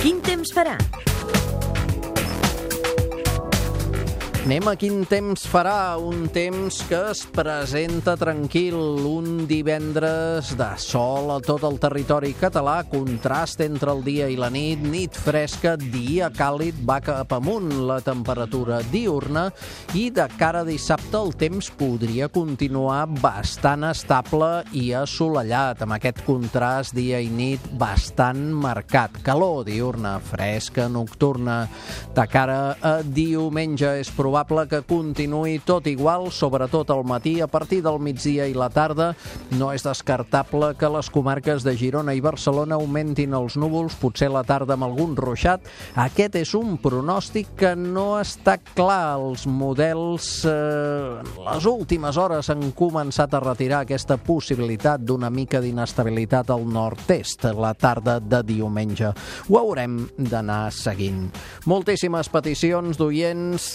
Quin temps farà? Anem a quin temps farà, un temps que es presenta tranquil, un divendres de sol a tot el territori català, contrast entre el dia i la nit, nit fresca, dia càlid, va cap amunt la temperatura diurna i de cara a dissabte el temps podria continuar bastant estable i assolellat, amb aquest contrast dia i nit bastant marcat. Calor diurna, fresca, nocturna. De cara a diumenge és probable probable que continuï tot igual, sobretot al matí, a partir del migdia i la tarda. No és descartable que les comarques de Girona i Barcelona augmentin els núvols, potser la tarda amb algun ruixat. Aquest és un pronòstic que no està clar. Els models eh, les últimes hores han començat a retirar aquesta possibilitat d'una mica d'inestabilitat al nord-est la tarda de diumenge. Ho haurem d'anar seguint. Moltíssimes peticions d'oients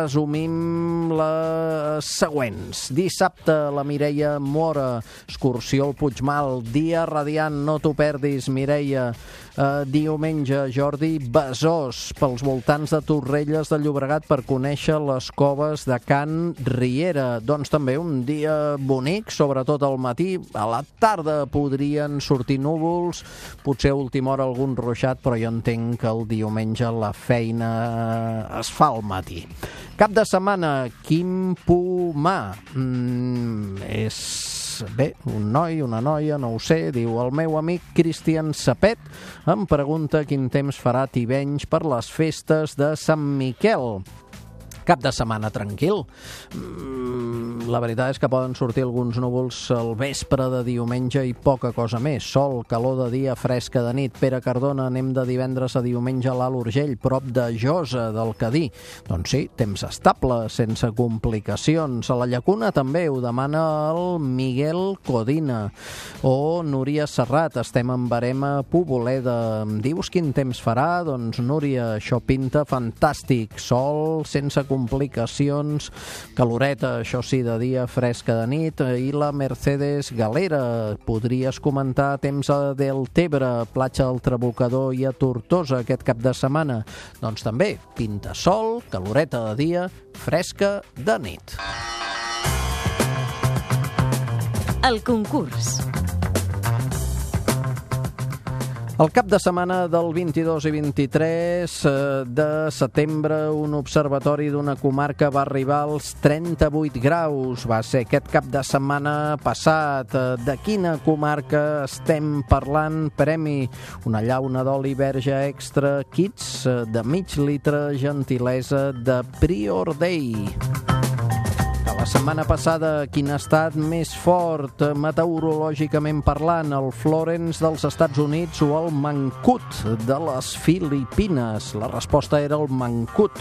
resumim les següents. Dissabte, la Mireia Mora, excursió al Puigmal, dia radiant, no t'ho perdis, Mireia. Uh, diumenge, Jordi Besòs, pels voltants de Torrelles de Llobregat per conèixer les coves de Can Riera. Doncs també un dia bonic, sobretot al matí. A la tarda podrien sortir núvols, potser a última hora algun ruixat, però jo entenc que el diumenge la feina es fa al matí. Cap de setmana, Quim Pumà. Mm, és bé, un noi, una noia, no ho sé, diu el meu amic Cristian Sapet em pregunta quin temps farà Tivenys per les festes de Sant Miquel cap de setmana tranquil. Mm, la veritat és que poden sortir alguns núvols al vespre de diumenge i poca cosa més. Sol, calor de dia, fresca de nit. Pere Cardona, anem de divendres a diumenge a l'Alt Urgell, prop de Josa, del Cadí. Doncs sí, temps estable, sense complicacions. A la Llacuna també ho demana el Miguel Codina. O Núria Serrat, estem en barema Poboleda. Em dius quin temps farà? Doncs Núria, això pinta fantàstic. Sol, sense complicacions complicacions, caloreta, això sí, de dia, fresca de nit, i la Mercedes Galera. Podries comentar temps a Deltebre, platja del Trabucador i a Tortosa aquest cap de setmana. Doncs també, pinta sol, caloreta de dia, fresca de nit. El concurs. El cap de setmana del 22 i 23 eh, de setembre, un observatori d'una comarca va arribar als 38 graus. Va ser aquest cap de setmana passat. Eh, de quina comarca estem parlant? Premi, una llauna d'oli verge extra, kits eh, de mig litre, gentilesa de Prior Day. La setmana passada, quin ha estat més fort meteorològicament parlant, el Florence dels Estats Units o el Mancut de les Filipines? La resposta era el Mancut.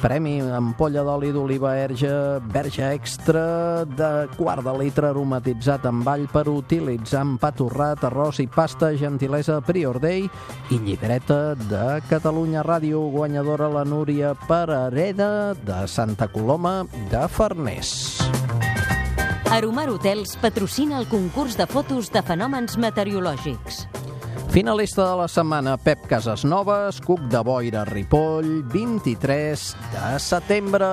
Premi ampolla d'oli d'oliva verge, verge extra de quart de litre aromatitzat amb all per utilitzar en pa torrat, arròs i pasta, gentilesa Prior Day i llibreta de Catalunya Ràdio, guanyadora la Núria Parareda de Santa Coloma de Farners. Aromar Hotels patrocina el concurs de fotos de fenòmens meteorològics. Finalista de la setmana, Pep Casasnoves, Cuc de Boira, Ripoll, 23 de setembre.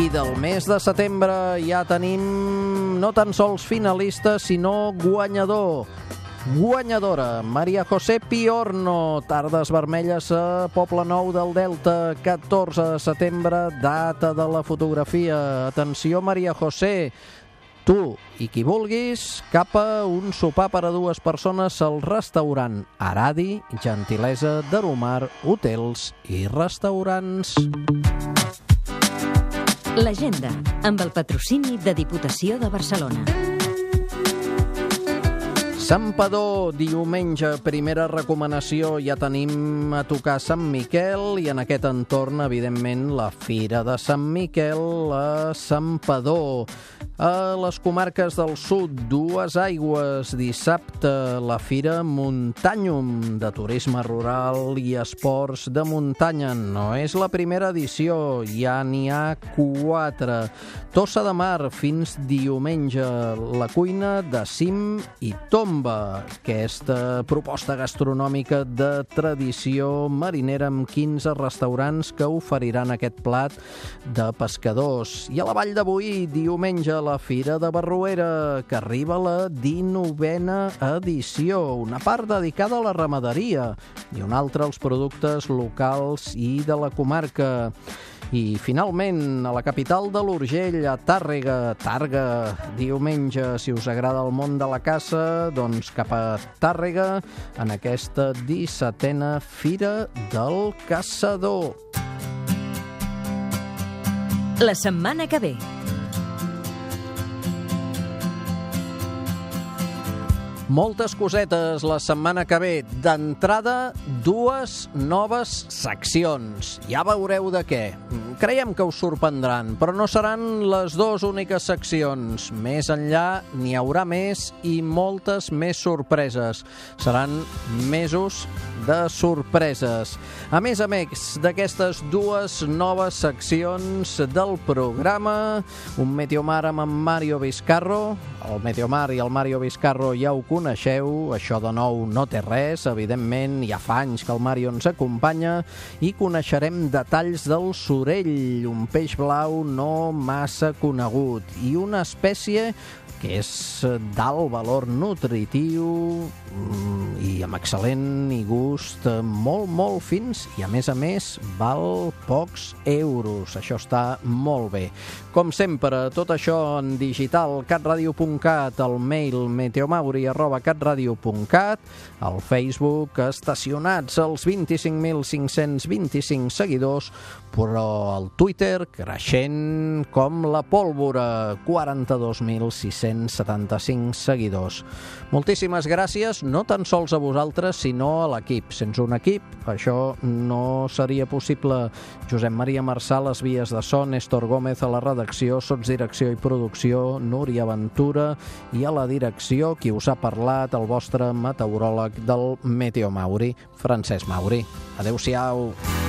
I del mes de setembre ja tenim no tan sols finalistes, sinó guanyador. Guanyadora, Maria José Piorno, Tardes Vermelles a Poble Nou del Delta, 14 de setembre, data de la fotografia. Atenció, Maria José, tu i qui vulguis, cap a un sopar per a dues persones al restaurant Aradi, gentilesa d'Aromar, hotels i restaurants. L'agenda, amb el patrocini de Diputació de Barcelona. Sant Padó, diumenge, primera recomanació, ja tenim a tocar Sant Miquel i en aquest entorn, evidentment, la Fira de Sant Miquel a Sant Padó. A les comarques del sud, dues aigües. Dissabte, la Fira Muntanyum de turisme rural i esports de muntanya. No és la primera edició, ja n'hi ha quatre. Tossa de Mar, fins diumenge. La cuina de cim i tomba. Aquesta proposta gastronòmica de tradició marinera amb 15 restaurants que oferiran aquest plat de pescadors. I a la Vall Boí, diumenge, la la Fira de Barruera, que arriba la 19a edició, una part dedicada a la ramaderia i una altra als productes locals i de la comarca. I finalment, a la capital de l'Urgell, a Tàrrega, Targa, diumenge, si us agrada el món de la caça, doncs cap a Tàrrega, en aquesta 17a Fira del Caçador. La setmana que ve. Moltes cosetes la setmana que ve. D'entrada, dues noves seccions. Ja veureu de què. Creiem que us sorprendran, però no seran les dues úniques seccions. Més enllà n'hi haurà més i moltes més sorpreses. Seran mesos de sorpreses. A més a més d'aquestes dues noves seccions del programa, un Meteomar amb en Mario Vizcarro, el Meteomar i el Mario Vizcarro ja ho coneixeu, això de nou no té res, evidentment, ja fa anys que el Mario ens acompanya i coneixerem detalls del sorell, un peix blau no massa conegut i una espècie que és d'alt valor nutritiu mm, i amb excel·lent i gust molt, molt fins i a més a més val pocs euros. Això està molt bé. Com sempre, tot això en digital, catradio.cat, el mail meteomauri arroba catradio.cat, al Facebook, estacionats els 25.525 seguidors, però al Twitter creixent com la pólvora, 42.675 seguidors. Moltíssimes gràcies, no tan sols a vosaltres, sinó a l'equip. Sense un equip, això no seria possible. Josep Maria Marçà, les vies de son, Néstor Gómez a la redacció, sotsdirecció i producció, Núria Ventura i a la direcció, qui us ha parlat, el vostre meteoròleg del Meteo Mauri, Francesc Mauri. Adéu-siau.